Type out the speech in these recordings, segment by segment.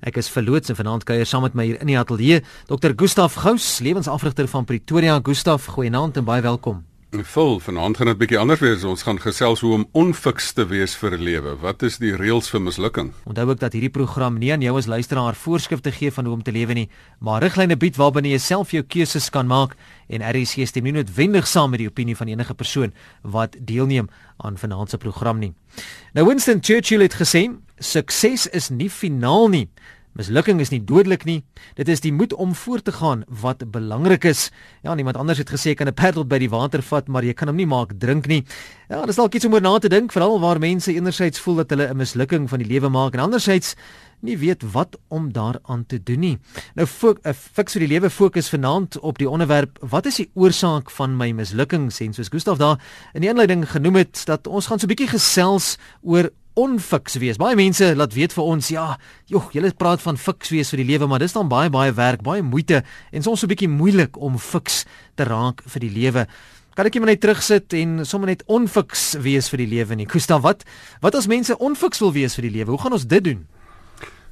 Ek is verloots en vanaand kuier saam met my hier in die ateljee Dr. Gustaf Gous, lewensafrigter van Pretoria. Gustaf, goeienaand en baie welkom. Vol vanaand gaan dit 'n bietjie anders wees. Ons gaan gesels hoe om onfiks te wees vir 'n lewe. Wat is die reëls vir mislukking? Onthou ook dat hierdie program nie aan jou as luisteraar voorskrifte gee van hoe om te lewe nie, maar riglyne bied waarbinne jy self jou keuses kan maak en RSC stem nie noodwendig saam met die opinie van enige persoon wat deelneem aan vanaand se program nie. Nou Winston Churchill het gesê Sukses is nie finaal nie. Mislukking is nie dodelik nie. Dit is die moed om voort te gaan wat belangrik is. Ja, niemand anders het gesê kan 'n paddel by die water vat, maar jy kan hom nie maak drink nie. Ja, dis dalk iets om oor na te dink, veral waar mense enerzijds voel dat hulle 'n mislukking van die lewe maak en anderzijds nie weet wat om daaraan te doen nie. Nou eh, fiks vir die lewe fokus vanaand op die onderwerp wat is die oorsaak van my mislukkings en soos Gustaf daar in die inleiding genoem het dat ons gaan so 'n bietjie gesels oor onfiks wees. Baie mense laat weet vir ons, ja, joh, julle praat van fiks wees vir die lewe, maar dis dan baie baie werk, baie moeite en soms so 'n bietjie moeilik om fiks te raak vir die lewe. Kan ek net net terugsit en sommer net onfiks wees vir die lewe nie? Kosta, wat wat as mense onfiks wil wees vir die lewe? Hoe gaan ons dit doen?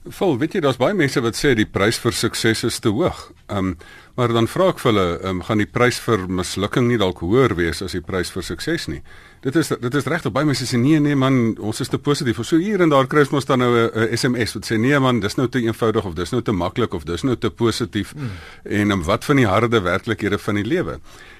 Vol, weet jy, daar's baie mense wat sê die prys vir sukses is te hoog. Ehm, um, maar dan vra ek vir hulle, ehm, um, gaan die prys vir mislukking nie dalk hoër wees as die prys vir sukses nie? Dit is dit is regtig baie mense sê nee nee man, ons is te positief. So hier en daar kry ons dan nou 'n SMS wat sê nee man, dis nou te eenvoudig of dis nou te maklik of dis nou te positief. Hmm. En um, wat van die harde werklikhede van die lewe?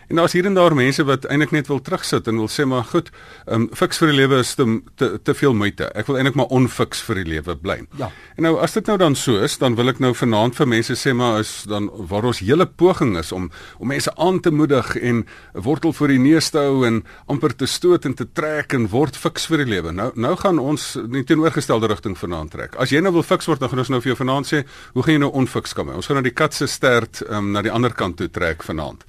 En daar's hier en daar mense wat eintlik net wil terugsit en wil sê maar goed, ehm um, fiks vir die lewe is te te, te veel moeite. Ek wil eintlik maar onfiks vir die lewe bly. Ja. En nou as dit nou dan so is, dan wil ek nou vanaand vir mense sê maar is dan waar ons hele poging is om om mense aan te moedig en wortel voor die neus te hou en amper te stoot en te trek en word fiks vir die lewe. Nou nou gaan ons in teenoorgestelde rigting vanaand trek. As jy nou wil fiks word, dan gaan ons nou vir jou vanaand sê, hoe gaan jy nou onfiks kom? Ons gaan nou die kat se stert um, na die ander kant toe trek vanaand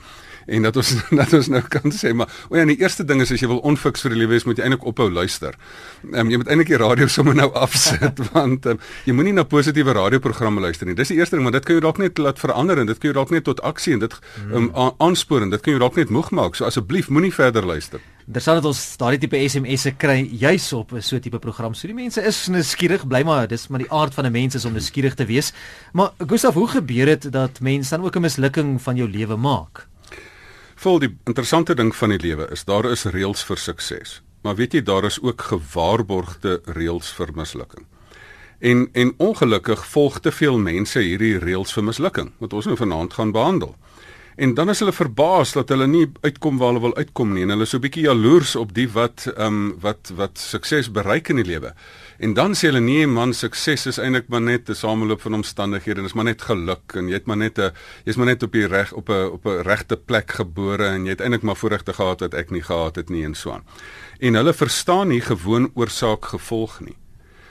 en dat ons dat ons nou kan sê maar o ja, die eerste ding is as jy wil onfiks vir die lewe is moet jy eintlik ophou luister. Ehm um, jy moet eintlik die radio sommer nou afsit want um, jy moenie na positiewe radioprogramme luister nie. Dis die eerste ding, maar dit kan jou dalk net laat verander en dit kan jou dalk net tot aksie en dit ehm um, aanspoor en dit kan jou dalk net moeg maak. So asseblief moenie verder luister. Sal dit ons daardie tipe SMS'e kry juis op so 'n tipe program. So die mense is nuuskierig, bly maar dis maar die aard van 'n mens is om nuuskierig te wees. Maar Gustaf, hoe gebeur dit dat mense dan ook 'n mislukking van jou lewe maak? Vol die interessante ding van die lewe is daar is reëls vir sukses. Maar weet jy daar is ook gewaarborgde reëls vir mislukking. En en ongelukkig volg te veel mense hierdie reëls vir mislukking wat ons nou vanaand gaan behandel. En dan is hulle verbaas dat hulle nie uitkom waar hulle wil uitkom nie en hulle is so 'n bietjie jaloers op die wat ehm um, wat wat sukses bereik in die lewe. En dan sê hulle nee man, sukses is eintlik maar net 'n sameloop van omstandighede en is maar net geluk en jy het maar net 'n jy's maar net op die reg op 'n op 'n regte plek gebore en jy het eintlik maar voorregte gehad wat ek nie gehad het nie en so aan. En hulle verstaan nie gewoon oorsaak gevolg nie.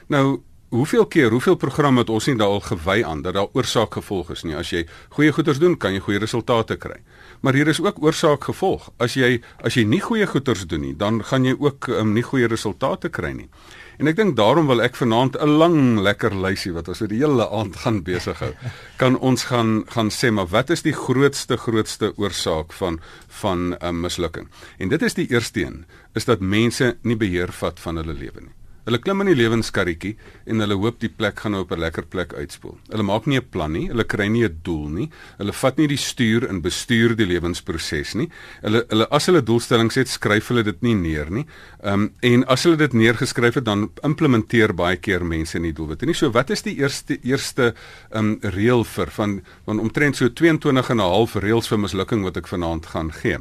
Nou Hoeveel keer, hoeveel programme het ons nie daal gewy aan dat daar oorsaak gevolg is nie. As jy goeie goeders doen, kan jy goeie resultate kry. Maar hier is ook oorsaak gevolg. As jy as jy nie goeie goeders doen nie, dan gaan jy ook um, nie goeie resultate kry nie. En ek dink daarom wil ek vanaand 'n lang lekker lysie wat ons vir die hele aand gaan besig hou. Kan ons gaan gaan sê maar wat is die grootste grootste oorsaak van van 'n um, mislukking? En dit is die eerste een is dat mense nie beheer vat van hulle lewe nie. Hulle klim in die lewenskarretjie en hulle hoop die plek gaan nou op 'n lekker plek uitspoel. Hulle maak nie 'n plan nie, hulle kry nie 'n doel nie. Hulle vat nie die stuur en bestuur die lewensproses nie. Hulle hulle as hulle doelstellings het, skryf hulle dit nie neer nie. Ehm um, en as hulle dit neergeskryf het, dan implementeer baie keer mense nie doelwitte nie. So wat is die eerste eerste ehm um, reël vir van van omtrent so 22 en 'n half reëls vir mislukking wat ek vanaand gaan gee.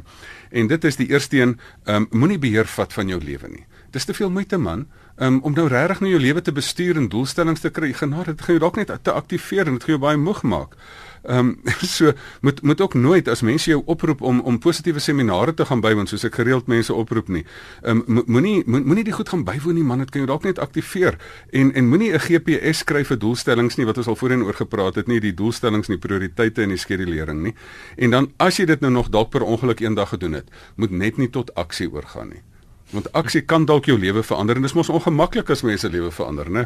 En dit is die eerste een, ehm um, moenie beheer vat van jou lewe nie. Dis te veel moeite man um, om nou regtig nou jou lewe te bestuur en doelstellings te kry. Genade, dit gaan jou dalk net te aktiveer en dit gaan jou baie moeg maak. Ehm um, so moet moet ook nooit as mense jou oproep om om positiewe seminare te gaan bywoon soos ek gereeld mense oproep nie. Ehm um, moenie moenie die goed gaan bywoon nie man, dit kan jou dalk net aktiveer. En en moenie 'n GPS skryf vir doelstellings nie wat ons al voorheen oor gepraat het nie, die doelstellings nie, prioriteite en die skedulering nie. En dan as jy dit nou nog dalk per ongeluk eendag gedoen het, moet net nie tot aksie oorgaan nie. Want aksie kan dalk jou lewe verander en dit is mos ongemaklik as mense lewe verander, né?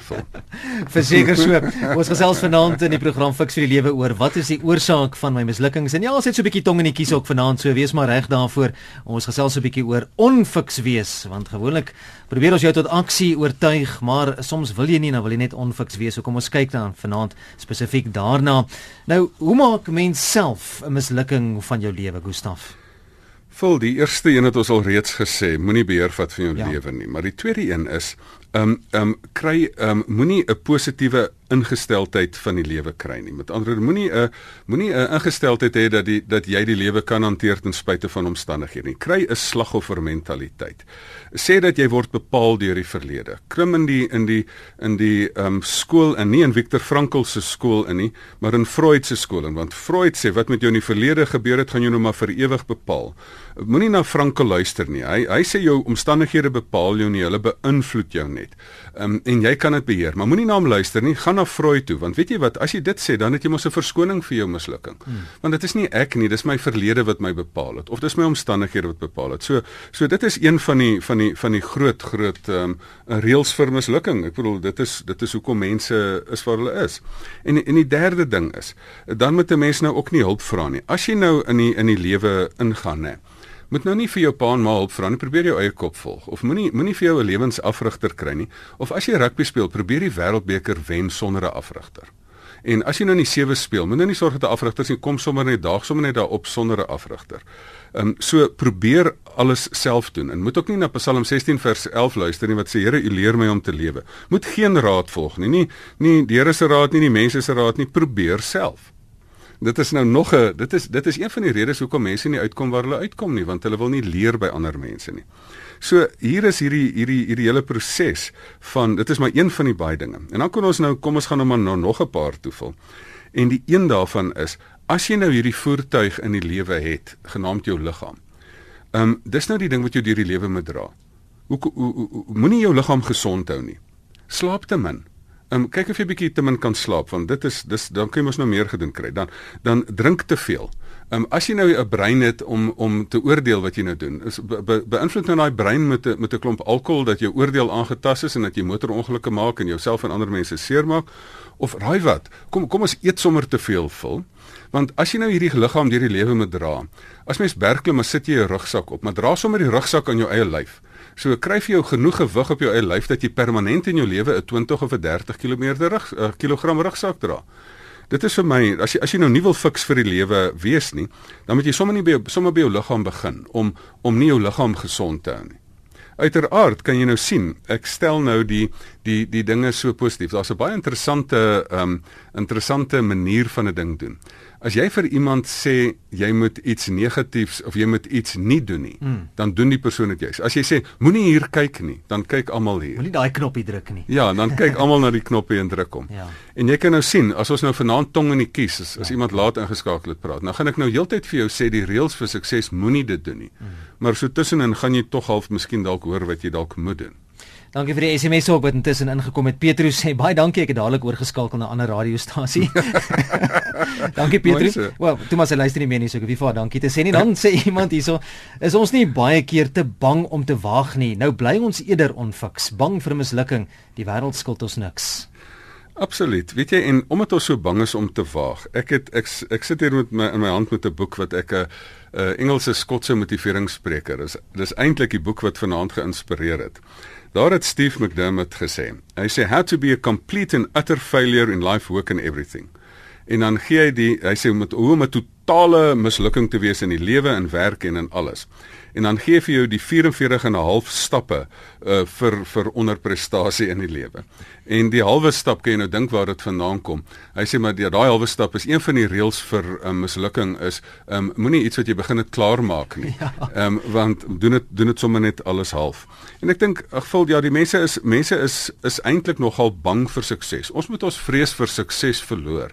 Verseker so. Ons gesels vanaand in die program Fix vir die lewe oor wat is die oorsaak van my mislukkings? En ja, ons het so 'n bietjie tong in die kies ook vanaand, so wees maar reg daarvoor. Ons gesels so 'n bietjie oor onfiks wees, want gewoonlik probeer ons jou tot aksie oortuig, maar soms wil jy nie, dan wil jy net onfiks wees. So kom ons kyk dan vanaand spesifiek daarna. Nou, hoe maak mens self 'n mislukking van jou lewe, Gustaf? Vul die eerste een het ons al reeds gesê, moenie beheer vat van jou ja. lewe nie, maar die tweede een is ehm um, ehm um, kry ehm um, moenie 'n positiewe ingesteldheid van die lewe kry nie. Met ander woorde, moenie 'n moenie 'n ingesteldheid hê dat die dat jy die lewe kan hanteer ten spyte van omstandighede nie. Kry 'n slagoffer mentaliteit. Sê dat jy word bepaal deur die verlede. Klim in die in die in die ehm um, skool en nie in Viktor Frankl se skool in nie, maar in Freud se skool en want Freud sê wat met jou in die verlede gebeur het, gaan jou nou maar vir ewig bepaal. Moenie na Frankl luister nie. Hy hy sê jou omstandighede bepaal jou nie, hulle beïnvloed jou net. Ehm um, en jy kan dit beheer, maar moenie na hom luister nie. Gaan na Freud toe, want weet jy wat, as jy dit sê, dan het jy mos 'n verskoning vir jou mislukking. Hmm. Want dit is nie ek nie, dis my verlede wat my bepaal het of dis my omstandighede wat bepaal het. So so dit is een van die van die van die groot groot ehm um, reëls vir mislukking. Ek bedoel dit is dit is hoekom mense is waar hulle is. En en die derde ding is, dan moet 'n mens nou ook nie hulp vra nie. As jy nou in die in die lewe ingaan, hè moet nou nie vir jou pa en ma hulp vra nie, probeer jou eie kop volg. Of moenie moenie vir jou 'n lewensafrigter kry nie. Of as jy rugby speel, probeer die wêreldbeker wen sonder 'n afrigter. En as jy nou in die sewe speel, moet nou nie sorg dat 'n afrigter sien kom sommer net daag sommer net daarop sonder 'n afrigter. Ehm um, so probeer alles self doen en moet ook nie na Psalm 16 vers 11 luister nie wat sê Here, U leer my om te lewe. Moet geen raad volg nie, nie nie die Here se raad nie, die mense se raad nie, probeer self dit is nou nog 'n dit is dit is een van die redes hoekom mense nie uitkom waar hulle uitkom nie want hulle wil nie leer by ander mense nie. So hier is hierdie hierdie hierdie hele proses van dit is maar een van die baie dinge. En dan kan ons nou kom ons gaan nou maar nou nog 'n paar toevul. En die een daarvan is as jy nou hierdie voertuig in die lewe het, genaamd jou liggaam. Ehm um, dis nou die ding wat jou deur die lewe moet dra. Hoe, hoe, hoe, hoe moenie jou liggaam gesond hou nie. Slaap te min. Um, kyk of jy bietjie te min kan slaap want dit is dis dan kan jy mos nou meer gedoen kry. Dan dan drink te veel. Um, as jy nou 'n brein het om om te oordeel wat jy nou doen, is be, be, beïnvloed nou daai brein met 'n met 'n klomp alkohol dat jou oordeel aangetast is en dat jy motorongelukke maak en jouself en ander mense seermaak of raai wat? Kom kom ons eet sommer te veel vol. Want as jy nou hierdie liggaam deur die lewe moet dra, as mens bergklim, dan sit jy 'n rugsak op, maar dra sommer die rugsak aan jou eie lyf. So kry vir jou genoeg gewig op jou eie lyf dat jy permanent in jou lewe 'n 20 of 'n 30 km rug uh, kilogram rugsak dra. Dit is vir my as jy as jy nou nie wil fiks vir die lewe wees nie, dan moet jy sommer nie by sommer by jou liggaam begin om om nie jou liggaam gesond te hou nie. Uiteraard kan jy nou sien, ek stel nou die die die dinge so positief. Daar's 'n baie interessante ehm um, interessante manier van 'n ding doen. As jy vir iemand sê jy moet iets negatiefs of jy moet iets nie doen nie, mm. dan doen die persoon dit juis. As jy sê moenie hier kyk nie, dan kyk almal hier. Moenie daai knoppie druk nie. Ja, dan kyk almal na die knoppie en druk hom. Ja. En jy kan nou sien, as ons nou vanaand tong in die kies, as, as ja. iemand laat ingeskakel het praat, nou gaan ek nou heeltyd vir jou sê die reëls vir sukses moenie dit doen nie. Mm. Maar so tussenin gaan jy tog half miskien dalk hoor wat jy dalk moet doen. Dankie vir die SMS ook wat intussen ingekom het. Petrus sê baie dankie. Ek het dadelik oorgeskakel na 'n ander radiostasie. dankie Petrus. Wel, Thomas hy luister nie meer nie, so ek wil vir dankie te sê nie. Dan sê iemand hierso, is ons nie baie keer te bang om te waag nie. Nou bly ons eerder onfiks, bang vir mislukking. Die wêreld skuld ons niks. Absoluut. Weet jy en omdat ons so bang is om te waag. Ek het ek ek sit hier met my in my hand met 'n boek wat ek 'n uh, Engelse Skotse motiveringsspreker is. Dis eintlik die boek wat vanaand geïnspireer het. Daar het Steve McDermott gesê. Hy sê how to be a complete and utter failure in life, work and everything. En dan gee hy die hy sê met hoe om 'n totale mislukking te wees in die lewe en werk en in alles en dan gee vir jou die 44 en 'n half stappe uh vir vir onderprestasie in die lewe. En die halwe stap kan jy nou dink waar dit vandaan kom. Hy sê maar daai halwe stap is een van die reëls vir 'n um, mislukking is um moenie iets wat jy begin het klaar maak nie. Ja. Um want doen dit doen dit sommer net alles half. En ek dink ag vul ja die mense is mense is is eintlik nogal bang vir sukses. Ons moet ons vrees vir sukses verloor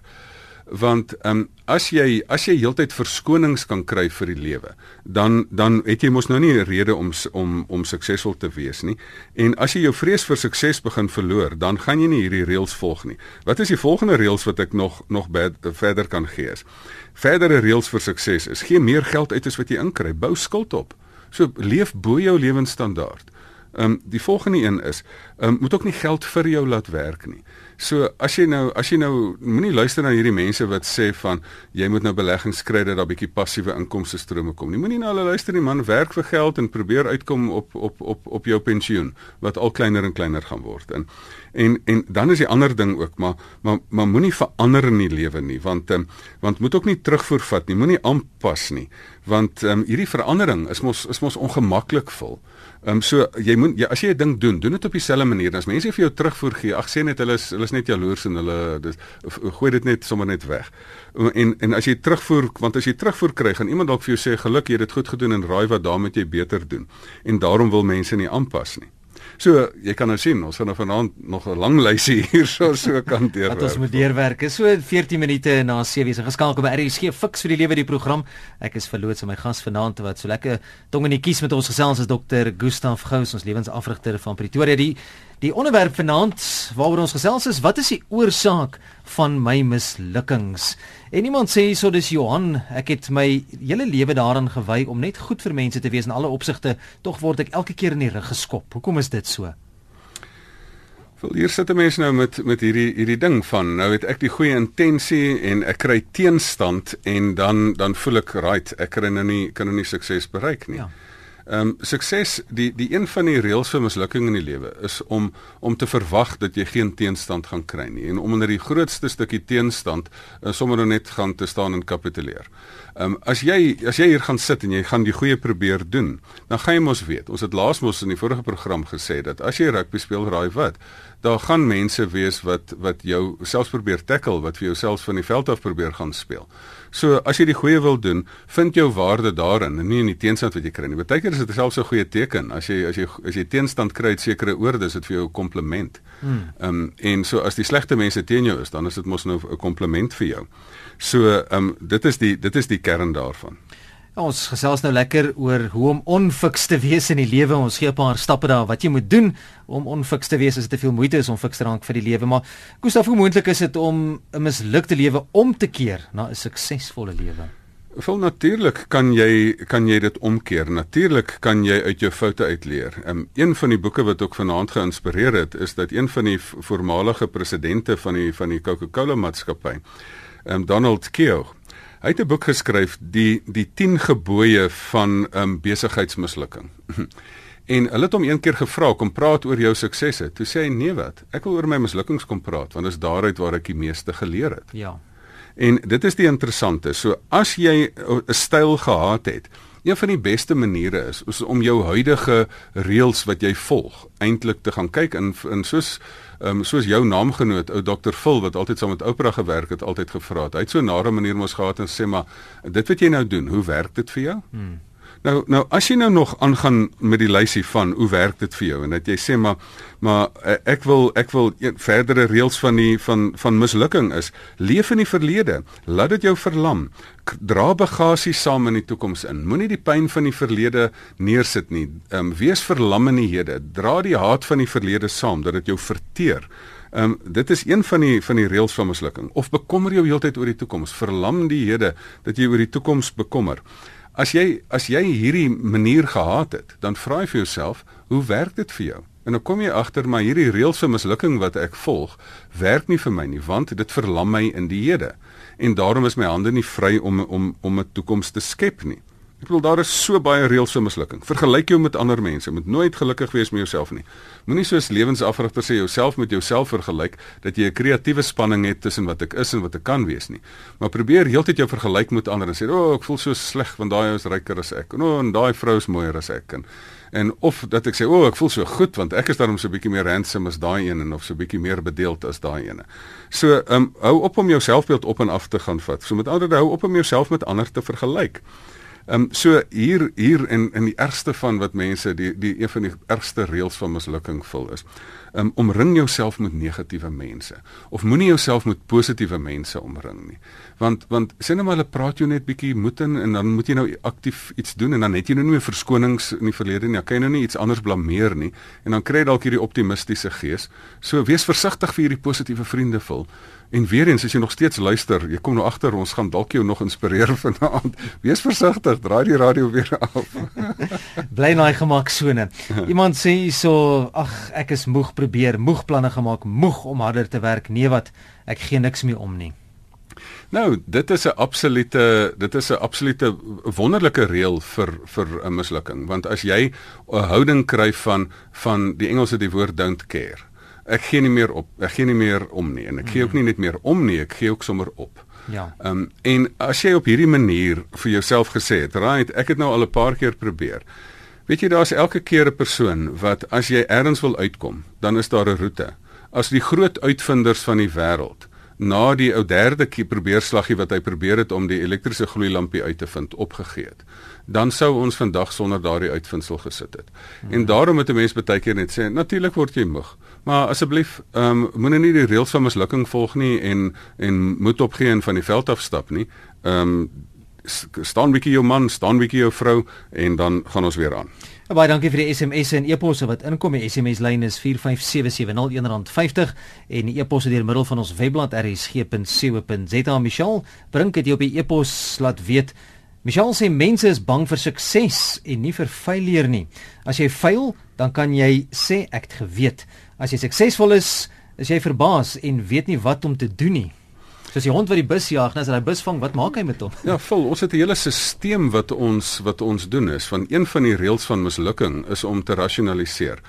want ehm um, as jy as jy heeltyd verskonings kan kry vir die lewe dan dan het jy mos nou nie 'n rede om om om suksesvol te wees nie. En as jy jou vrees vir sukses begin verloor dan gaan jy nie hierdie reëls volg nie. Wat is die volgende reëls wat ek nog nog bad, verder kan gee is? Verdere reëls vir sukses is gee meer geld uit as wat jy inkry. Bou skuld op. So leef bo jou lewensstandaard. Ehm um, die volgende een is, ehm um, moet ook nie geld vir jou laat werk nie. So as jy nou as jy nou moenie luister na hierdie mense wat sê van jy moet nou beleggings kry dat daar bietjie passiewe inkomste strome kom nie. Moenie na hulle luister nie man, werk vir geld en probeer uitkom op op op op jou pensioen wat al kleiner en kleiner gaan word. En en en dan is die ander ding ook maar maar maar moenie verander in die lewe nie want um, want moet ook nie terugvoer vat nie. Moenie aanpas nie want um, hierdie verandering is mos is mos ongemaklik vol. Ehm um, so jy moet jy, as jy 'n ding doen, doen dit op dieselfde manier. As mense vir jou terugvoer gee, ag sê net hulle is hulle is net jaloers en hulle dis gooi dit net sommer net weg. En en as jy terugvoer, want as jy terugvoer kry, gaan iemand dalk vir jou sê geluk jy het dit goed gedoen en raai wat daarmee jy beter doen. En daarom wil mense nie aanpas nie. So jy kan nou sien, ons gaan nou vanaand nog 'n lang lysie hier so kan deurwerk. Wat ons moet deurwerk. Is so 14 minute na 7:00 se geskakel by RSG Fix vir die lewe die program. Ek is verloots aan my gas vanaand wat so lekker tong in die kies met ons gesels as dokter Gustaf Gous, ons lewensafrigter van Pretoria. Die Die onderwerp vanaand waaroor ons gesels is wat is die oorsaak van my mislukkings? En iemand sê hierso dis Johan, ek het my hele lewe daaraan gewy om net goed vir mense te wees in alle opsigte, tog word ek elke keer in die rug geskop. Hoekom is dit so? Wel hier sit 'n mens nou met met hierdie hierdie ding van nou het ek die goeie intensie en ek kry teenstand en dan dan voel ek right, ek kan nou nie kan nou nie sukses bereik nie. Ja. Ehm um, sukses die die een van die reëls vir mislukking in die lewe is om om te verwag dat jy geen teenstand gaan kry nie en om onder die grootste stukkie teenstand uh, sommer nou net gaan te staan en kapituleer. Ehm um, as jy as jy hier gaan sit en jy gaan die goeie probeer doen, dan gaan jy mos weet. Ons het laas mos in die vorige program gesê dat as jy rugby speel, raai wat, daar gaan mense wees wat wat jou selfs probeer tackle, wat vir jou selfs van die veld af probeer gaan speel. So as jy die goeie wil doen, vind jou waarde daarin en nie in die teenstand wat jy kry nie. Partykeer is dit selfs 'n goeie teken as jy as jy as jy teenstand kry uit sekere oorde, is dit vir jou 'n kompliment. Hmm. Ehm um, en so as die slegte mense teen jou is, dan is dit mos nou 'n kompliment vir jou. So ehm um, dit is die dit is die kern daarvan. Ja, ons gesels nou lekker oor hoe om onfiks te wees in die lewe. Ons gee 'n paar stappe daar wat jy moet doen om onfiks te wees as dit te veel moeite is om fiks te raak vir die lewe. Maar Gustaf, hoe moontlik is dit om 'n mislukte lewe om te keer na 'n suksesvolle lewe? Vol natuurlik kan jy kan jy dit omkeer. Natuurlik kan jy uit jou foute uitleer. Um, een van die boeke wat ook vanaand geïnspireer het, is dat een van die voormalige presidente van die van die Coca-Cola maatskappy, um, Donald Keogh Hy het 'n boek geskryf die die 10 gebooie van 'n um, besigheidsmislukking. en hulle het hom een keer gevra kom praat oor jou suksesse. Toe sê hy nee wat? Ek wil oor my mislukkings kom praat want dit is daaruit waar ek die meeste geleer het. Ja. En dit is die interessante. So as jy 'n styl gehad het, een van die beste maniere is, is om jou huidige reëls wat jy volg eintlik te gaan kyk in in soos um, soos jou naamgenoot ou Dr Phil wat altyd saam met Oprah gewerk het, altyd gevra het. Hy het so 'n nare manier mos gehad en sê maar dit wat jy nou doen, hoe werk dit vir jou? Hmm. Nou nou as jy nou nog aangaan met die lysie van hoe werk dit vir jou? En dat jy sê maar maar eh, ek wil ek wil verdere reëls van die van van mislukking is. Leef in die verlede. Laat dit jou verlam. Dra bagasie saam in die toekoms in. Moenie die pyn van die verlede neersit nie. Um, wees verlam in die hede. Dra die haat van die verlede saam dat dit jou verteer. Ehm um, dit is een van die van die reëls van mislukking. Of bekommer jou heeltyd oor die toekoms. Verlam die hede dat jy oor die toekoms bekommer. As jy as jy hierdie manier gehad het, dan vra jy vir jouself, hoe werk dit vir jou? En dan kom jy agter maar hierdie reëls vir mislukking wat ek volg, werk nie vir my nie, want dit verlam my in die hede. En daarom is my hande nie vry om om om 'n toekoms te skep nie. Ek bedoel daar is so baie reëls vir mislukking. Vergelyk jou met ander mense. Moet nooit gelukkig wees met jouself nie. Moenie soos lewensafrigter sê jouself met jouself vergelyk dat jy 'n kreatiewe spanning het tussen wat ek is en wat ek kan wees nie. Maar probeer heeltyd jou vergelyk met ander en sê, "O, oh, ek voel so sleg want daai ou is ryker as ek." En o, oh, en daai vrou is mooier as ek. En, en of dat ek sê, "O, oh, ek voel so goed want ek is daarom so bietjie meer handsome as daai een en of so bietjie meer bedeeld as daai ene." So, ehm um, hou op om jou selfbeeld op en af te gaan vat. So met ander woorde, hou op om jouself met ander te vergelyk. Ehm um, so hier hier in in die ergste van wat mense die die een van die ergste reëls van mislukking vul is. um, omring jouself met negatiewe mense of moenie jouself met positiewe mense omring nie. Want want sê net maar hulle praat jou net bietjie moed in en dan moet jy nou aktief iets doen en dan het jy nou nie meer verskonings in die verlede nie. Dan kan jy nou nie iets anders blameer nie en dan kry jy dalk hierdie optimistiese gees. So wees versigtig vir hierdie positiewe vriende vul. En weer eens as jy nog steeds luister, jy kom nou agter ons gaan dalk jou nog inspireer vanaand. Wees versigtig, draai die radio weer af. Bly naai gemaak sone. Iemand sê hierso, ag ek is moeg probeer, moeg planne gemaak, moeg om harder te werk. Nee wat, ek gee niks meer om nie. Nou, dit is 'n absolute dit is 'n absolute wonderlike reël vir vir 'n mislukking, want as jy 'n houding kry van van die Engelse die woord don't care ek gee nie meer op. Ek gee nie meer om nie en ek gee ook nie net meer om nie, ek gee ook sommer op. Ja. Ehm um, en as jy op hierdie manier vir jouself gesê het, right, ek het nou al 'n paar keer probeer. Weet jy daar's elke keer 'n persoon wat as jy ergens wil uitkom, dan is daar 'n roete. As die groot uitvinders van die wêreld na die ou derde keer probeerslaggie wat hy probeer het om die elektriese gloeilampie uit te vind opgegee het dan sou ons vandag sonder daardie uitvindsel gesit het. Hmm. En daarom moet 'n mens baie keer net sê, natuurlik word jy moeg, maar asseblief, ehm um, moenie nie die reëls van mislukking volg nie en en moet opgee en van die veld af stap nie. Ehm um, staan bietjie jou man, staan bietjie jou vrou en dan gaan ons weer aan. Baie dankie vir die SMS'e en e-posse wat inkom. Die SMS lyn is 45770 R1.50 en die e-posse deur middel van ons webblad rsg.co.za. Michelle, bring dit jy op die e-pos laat weet Michelle sê mense is bang vir sukses en nie vir failure nie. As jy faal, dan kan jy sê ek het geweet. As jy suksesvol is, is jy verbaas en weet nie wat om te doen nie. Soos die hond wat die bus jag, as hy die bus vang, wat maak hy met hom? Ja, vol. Ons het 'n hele stelsel wat ons wat ons doen is van een van die reëls van mislukking is om te rasionaliseer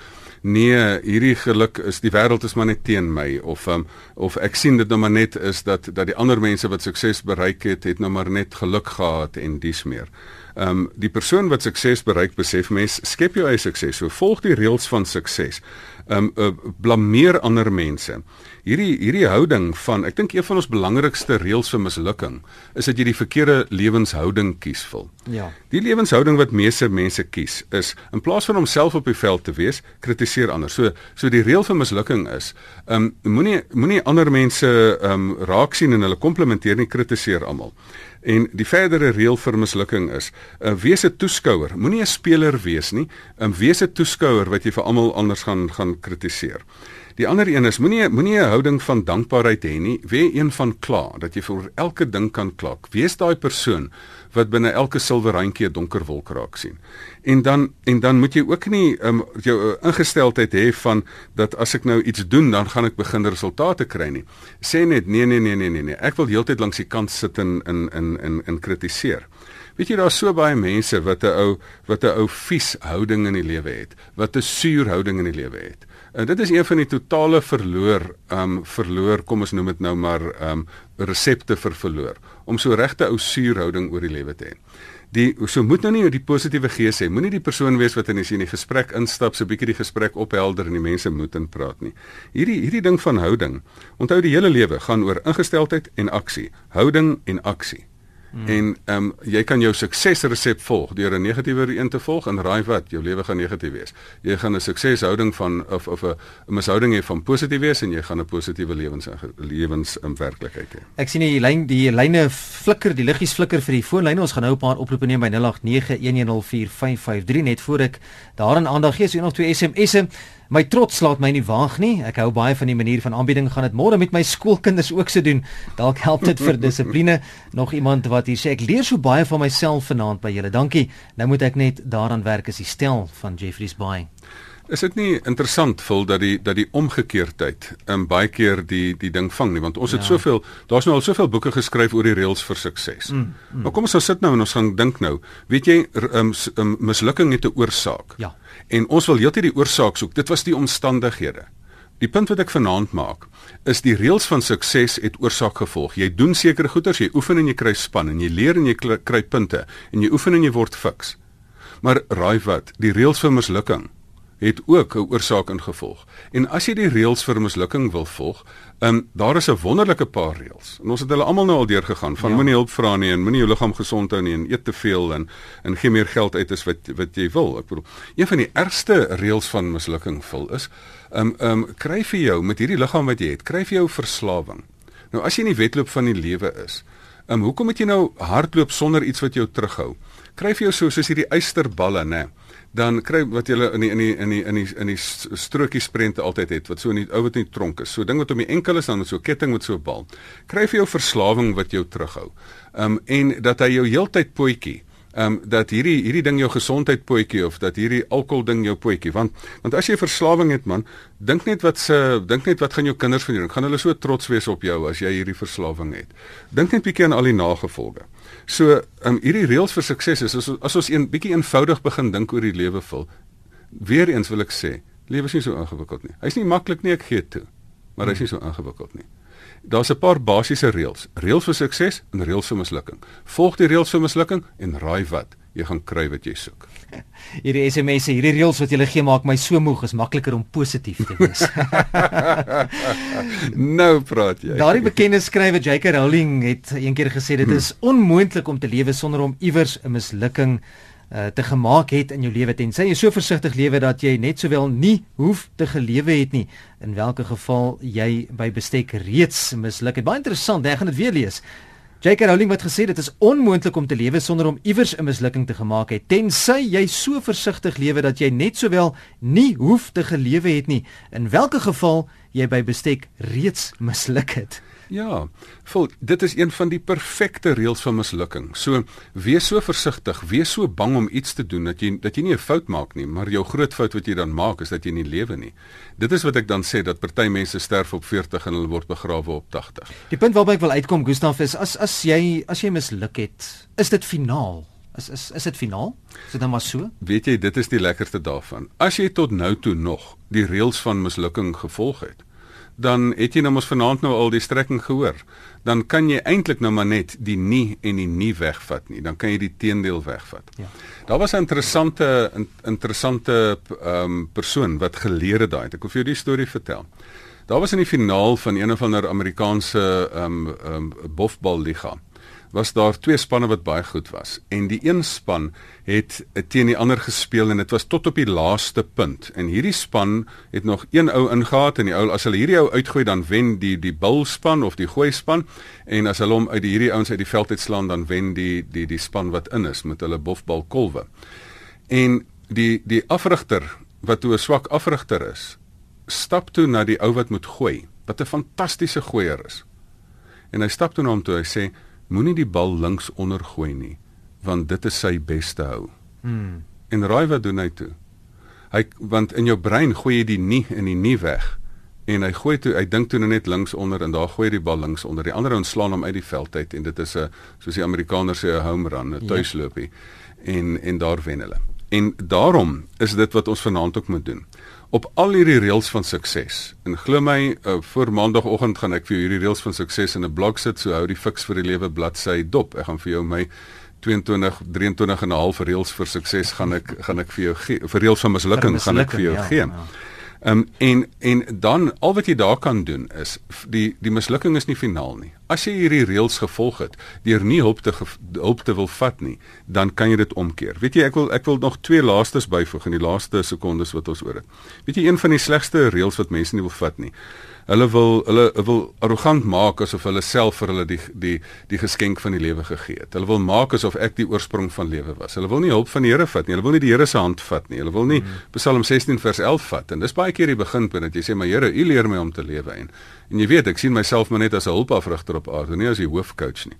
nee, hierdie geluk is die wêreld is maar net teen my of um, of ek sien dit nou maar net is dat dat die ander mense wat sukses bereik het, het nou maar net geluk gehad en dis meer. Ehm um, die persoon wat sukses bereik besef mens skep jou eie sukses. So volg die reëls van sukses. Um, uh, blameer ander mense. Hierdie hierdie houding van ek dink een van ons belangrikste reëls vir mislukking is dat jy die verkeerde lewenshouding kies vir. Ja. Die lewenshouding wat meeste mense kies is in plaas van homself op die veld te wees, kritiseer ander. So so die reël vir mislukking is, ehm um, moenie moenie ander mense ehm um, raak sien en hulle komplimenteer nie, kritiseer almal. En die verdere reël vir mislukking is: uh, wees 'n toeskouer, moenie 'n speler wees nie. um, Wees 'n toeskouer wat jy vir almal anders gaan gaan kritiseer. Die ander een is moenie moenie 'n houding van dankbaarheid hê nie, wees een van kla, dat jy vir elke ding kan klak. Wees daai persoon wat binne elke silwer randjie 'n donker wolk raak sien. En dan en dan moet jy ook nie um, jou uh, ingesteldheid hê van dat as ek nou iets doen, dan gaan ek begin resultate kry nie. Sê net nee nee nee nee nee nee. Ek wil heeltyd langs die kant sit en in in in in kritiseer. Weet jy daar's so baie mense wat 'n ou wat 'n ou vies houding in die lewe het, wat 'n suur houding in die lewe het. En dit is een van die totale verloor, ehm um, verloor, kom ons noem dit nou maar ehm um, resepte vir verloor om so regte ou suurhouding oor die lewe te hê. Die so moet nou nie die positiewe gees hê. Moenie die persoon wees wat in die, in die gesprek instap, so 'n bietjie die gesprek ophelder en die mense moet in praat nie. Hierdie hierdie ding van houding. Onthou die hele lewe gaan oor ingesteldheid en aksie. Houding en aksie. Hmm. En ehm um, jy kan jou suksesresep volg deur 'n negatiewe een te volg en raai wat, jou lewe gaan negatief wees. Jy gaan 'n sukseshouding van of of 'n mishouding hê van positief wees en jy gaan 'n positiewe lewens lewens in werklikheid hê. Ek sien die lyn die lyne flikker, die liggies flikker vir die foonlyne. Ons gaan nou 'n paar oproepe neem by 0891104553 net voor ek daarin aandag gee. So nog twee SMS'e. My trots laat my nie waag nie. Ek hou baie van die manier van aanbieding gaan dit môre met my skoolkinders ook se doen. Dalk help dit vir dissipline. Nog iemand wat hier sê ek leer so baie van myself vanaand by julle. Dankie. Nou moet ek net daaraan werk as die stel van Jeffrey's Bay. Is dit nie interessant vol dat die dat die omgekeerdheid in baie keer die die ding vang nie want ons het ja. soveel daar's nou al soveel boeke geskryf oor die reëls vir sukses. Mm, mm. Maar kom ons nou sit nou en ons gaan dink nou. Weet jy um, um, mislukking het 'n oorsaak. Ja. En ons wil heeltyd die oorsaak soek. Dit was die omstandighede. Die punt wat ek vanaand maak, is die reëls van sukses het oorsaak gevolg. Jy doen sekere goeders, jy oefen en jy kry span en jy leer en jy kry punte en jy oefen en jy word fiks. Maar raai wat, die reëls vir mislukking het ook 'n oorsaak en gevolg. En as jy die reëls vir mislukking wil volg, ehm um, daar is 'n wonderlike paar reëls. En ons het hulle almal nou al deurgegaan van ja. moenie hulp vra nie en moenie jou liggaam gesond hou nie en eet te veel en en gee meer geld uit as wat wat jy wil. Ek bedoel, een van die ergste reëls van mislukking vol is ehm um, ehm um, kry vir jou met hierdie liggaam wat jy het, kry vir jou verslawing. Nou as jy in die wedloop van die lewe is, ehm um, hoekom moet jy nou hardloop sonder iets wat jou terughou? Kry vir jou so soos hierdie eysterballe, né? Dan kry wat jy in die in die in die in die in die strokie sprente altyd het wat so in die ou wat in die tronk is. So ding wat om die enkel is dan so 'n ketting met so 'n bal. Kry vir jou verslawing wat jou terughou. Um en dat hy jou heeltyd potjie ehm um, dat hierdie hierdie ding jou gesondheid potjie of dat hierdie alkohol ding jou potjie want want as jy verslawing het man dink net wat se dink net wat gaan jou kinders van jou gaan hulle so trots wees op jou as jy hierdie verslawing het dink net bietjie aan al die nagevolge So, um, hierdie reëls vir sukses is as, as ons een bietjie eenvoudig begin dink oor die lewe vul. Weereens wil ek sê, lewe is nie so ingewikkeld nie. Hy's nie maklik nie, ek gee toe. Maar hy's nie so ingewikkeld nie. Daar's 'n paar basiese reëls. Reëls vir sukses en reëls vir mislukking. Volg die reëls vir mislukking en raai wat? Jy gaan kry wat jy soek. Hierdie SMS'e, hierdie reëls wat jy gee maak my so moeg, is makliker om positief te wees. nou praat jy. Daardie bekende skrywer J.K. Rowling het eendag gesê dit is onmoontlik om te lewe sonder om iewers 'n mislukking uh, te gemaak het in jou lewe tensy jy so versigtig lewe dat jy net sowel nie hoef te gelewe het nie in watter geval jy by bestek reeds misluk het. Baie interessant, ek gaan dit weer lees. J.K. Rowling het gesê dit is onmoontlik om te lewe sonder om iewers 'n mislukking te gemaak het tensy jy so versigtig lewe dat jy net sowel nie hoef te gelewe het nie in watter geval jy by bestek reeds misluk het. Ja, vol dit is een van die perfekte reëls van mislukking. So wees so versigtig, wees so bang om iets te doen dat jy dat jy nie 'n fout maak nie, maar jou groot fout wat jy dan maak is dat jy nie lewe nie. Dit is wat ek dan sê dat party mense sterf op 40 en hulle word begrawe op 80. Die punt waarby ek wil uitkom Gustaf is as as jy as jy misluk het, is dit finaal. Is is is dit finaal? Is dit dan maar so? Weet jy, dit is die lekkerste daarvan. As jy tot nou toe nog die reëls van mislukking gevolg het, dan het jy nou mos vanaand nou al die strekking gehoor. Dan kan jy eintlik nou maar net die nie en die nie wegvat nie. Dan kan jy die teendeel wegvat. Ja. Daar was 'n interessante in, interessante ehm um, persoon wat geleer het daai. Ek wil vir jou die storie vertel. Daar was in die finaal van een of ander Amerikaanse ehm um, ehm um, bofballiga was daar twee spanne wat baie goed was. En die een span het teen die ander gespeel en dit was tot op die laaste punt. En hierdie span het nog een ou ingehaat en die ou as hulle hierdie ou uitgooi dan wen die die bulspan of die gooi span. En as hulle hom uit die hierdie ouens uit die veld uitslaan dan wen die die die span wat in is met hulle bofbal kolwe. En die die afrigter wat toe 'n swak afrigter is stap toe na die ou wat moet gooi wat 'n fantastiese gooier is. En hy stap toe na hom toe hy sê moenie die bal links onder gooi nie want dit is sy beste hou. Hmm. En raai wat doen hy toe? Hy want in jou brein gooi jy die nie in die nie weg en hy gooi toe hy dink toe net links onder en daar gooi hy die bal links onder. Die ander ons slaan hom uit die veld uit en dit is 'n soos die Amerikaners sê 'n home run, 'n tuisloopie. Ja. En en daar wen hulle. En daarom is dit wat ons vanaand ook moet doen op al hierdie reëls van sukses. En glo my, uh, voor maandagooggend gaan ek vir hierdie reëls van sukses in 'n blog sit, so hou die fiks vir die lewe bladsy dop. Ek gaan vir jou my 22 23 en 'n half reëls vir sukses gaan ek gaan ek vir jou gee. Vir reëls van mislukking gaan ek vir jou ja, gee. Ja. Ehm um, en en dan al wat jy daar kan doen is die die mislukking is nie finaal nie. As jy hierdie reëls gevolg het deur nie hulp te hulp te wil vat nie, dan kan jy dit omkeer. Weet jy, ek wil ek wil nog twee laastes byvoeg in die laaste sekondes wat ons oor het. Weet jy een van die slegste reëls wat mense nie wil vat nie Hulle wil hulle wil arrogant maak asof hulle self vir hulle die die die geskenk van die lewe gegee het. Hulle wil maak asof ek die oorsprong van lewe was. Hulle wil nie hulp van die Here vat nie. Hulle wil nie die Here se hand vat nie. Hulle wil nie mm. Psalm 16 vers 11 vat. En dis baie keer die beginpunt dat jy sê maar Here, U leer my om te lewe en en jy weet ek sien myself maar net as 'n hulpafrigter op aarde, nie as die hoofcoach nie.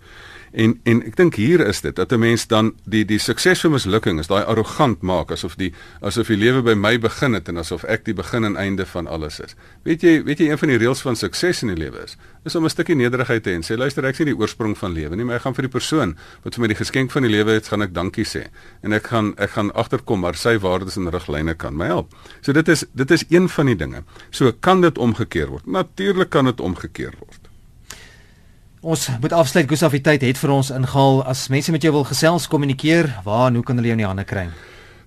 En en ek dink hier is dit dat 'n mens dan die die sukses vir mislukking is daai arrogant maak asof die asof die lewe by my begin het en asof ek die begin en einde van alles is. Weet jy, weet jy een van die reëls van sukses in die lewe is is om 'n stukkie nederigheid te hê en sê luister ek sien die oorsprong van lewe nie, maar ek gaan vir die persoon wat vir my die geskenk van die lewe het, gaan ek dankie sê. En ek gaan ek gaan agterkom maar sy waardes en riglyne kan my help. So dit is dit is een van die dinge. So kan dit omgekeer word. Natuurlik kan dit omgekeer word. Ons moet afsluit Gusafiteit het vir ons ingehaal as mense met jou wil gesels kommunikeer waar en hoe kan hulle jou in die hande kry?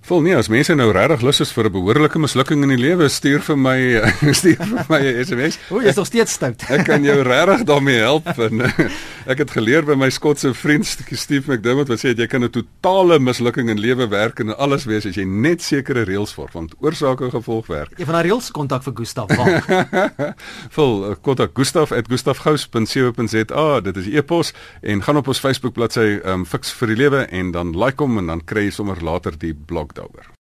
Vol nie as mense nou regtig lus is vir 'n behoorlike mislukking in die lewe, stuur vir my stuur vir my 'n SMS. O, jy's nog steeds stout. ek kan jou regtig daarmee help en ek het geleer by my Skotse vriend Steve McDermott wat sê jy kan 'n totale mislukking in lewe werk en alles wees as jy net sekere reëls volg want oorsake en gevolg werk. Een van daai reëls kontak vir Gustaf. Vol uh, kontak gustaf@gustafgous.co.za. Dit is e-pos en gaan op ons Facebook bladsy um, fix vir die lewe en dan like hom en dan kry jy sommer later die blog oktober.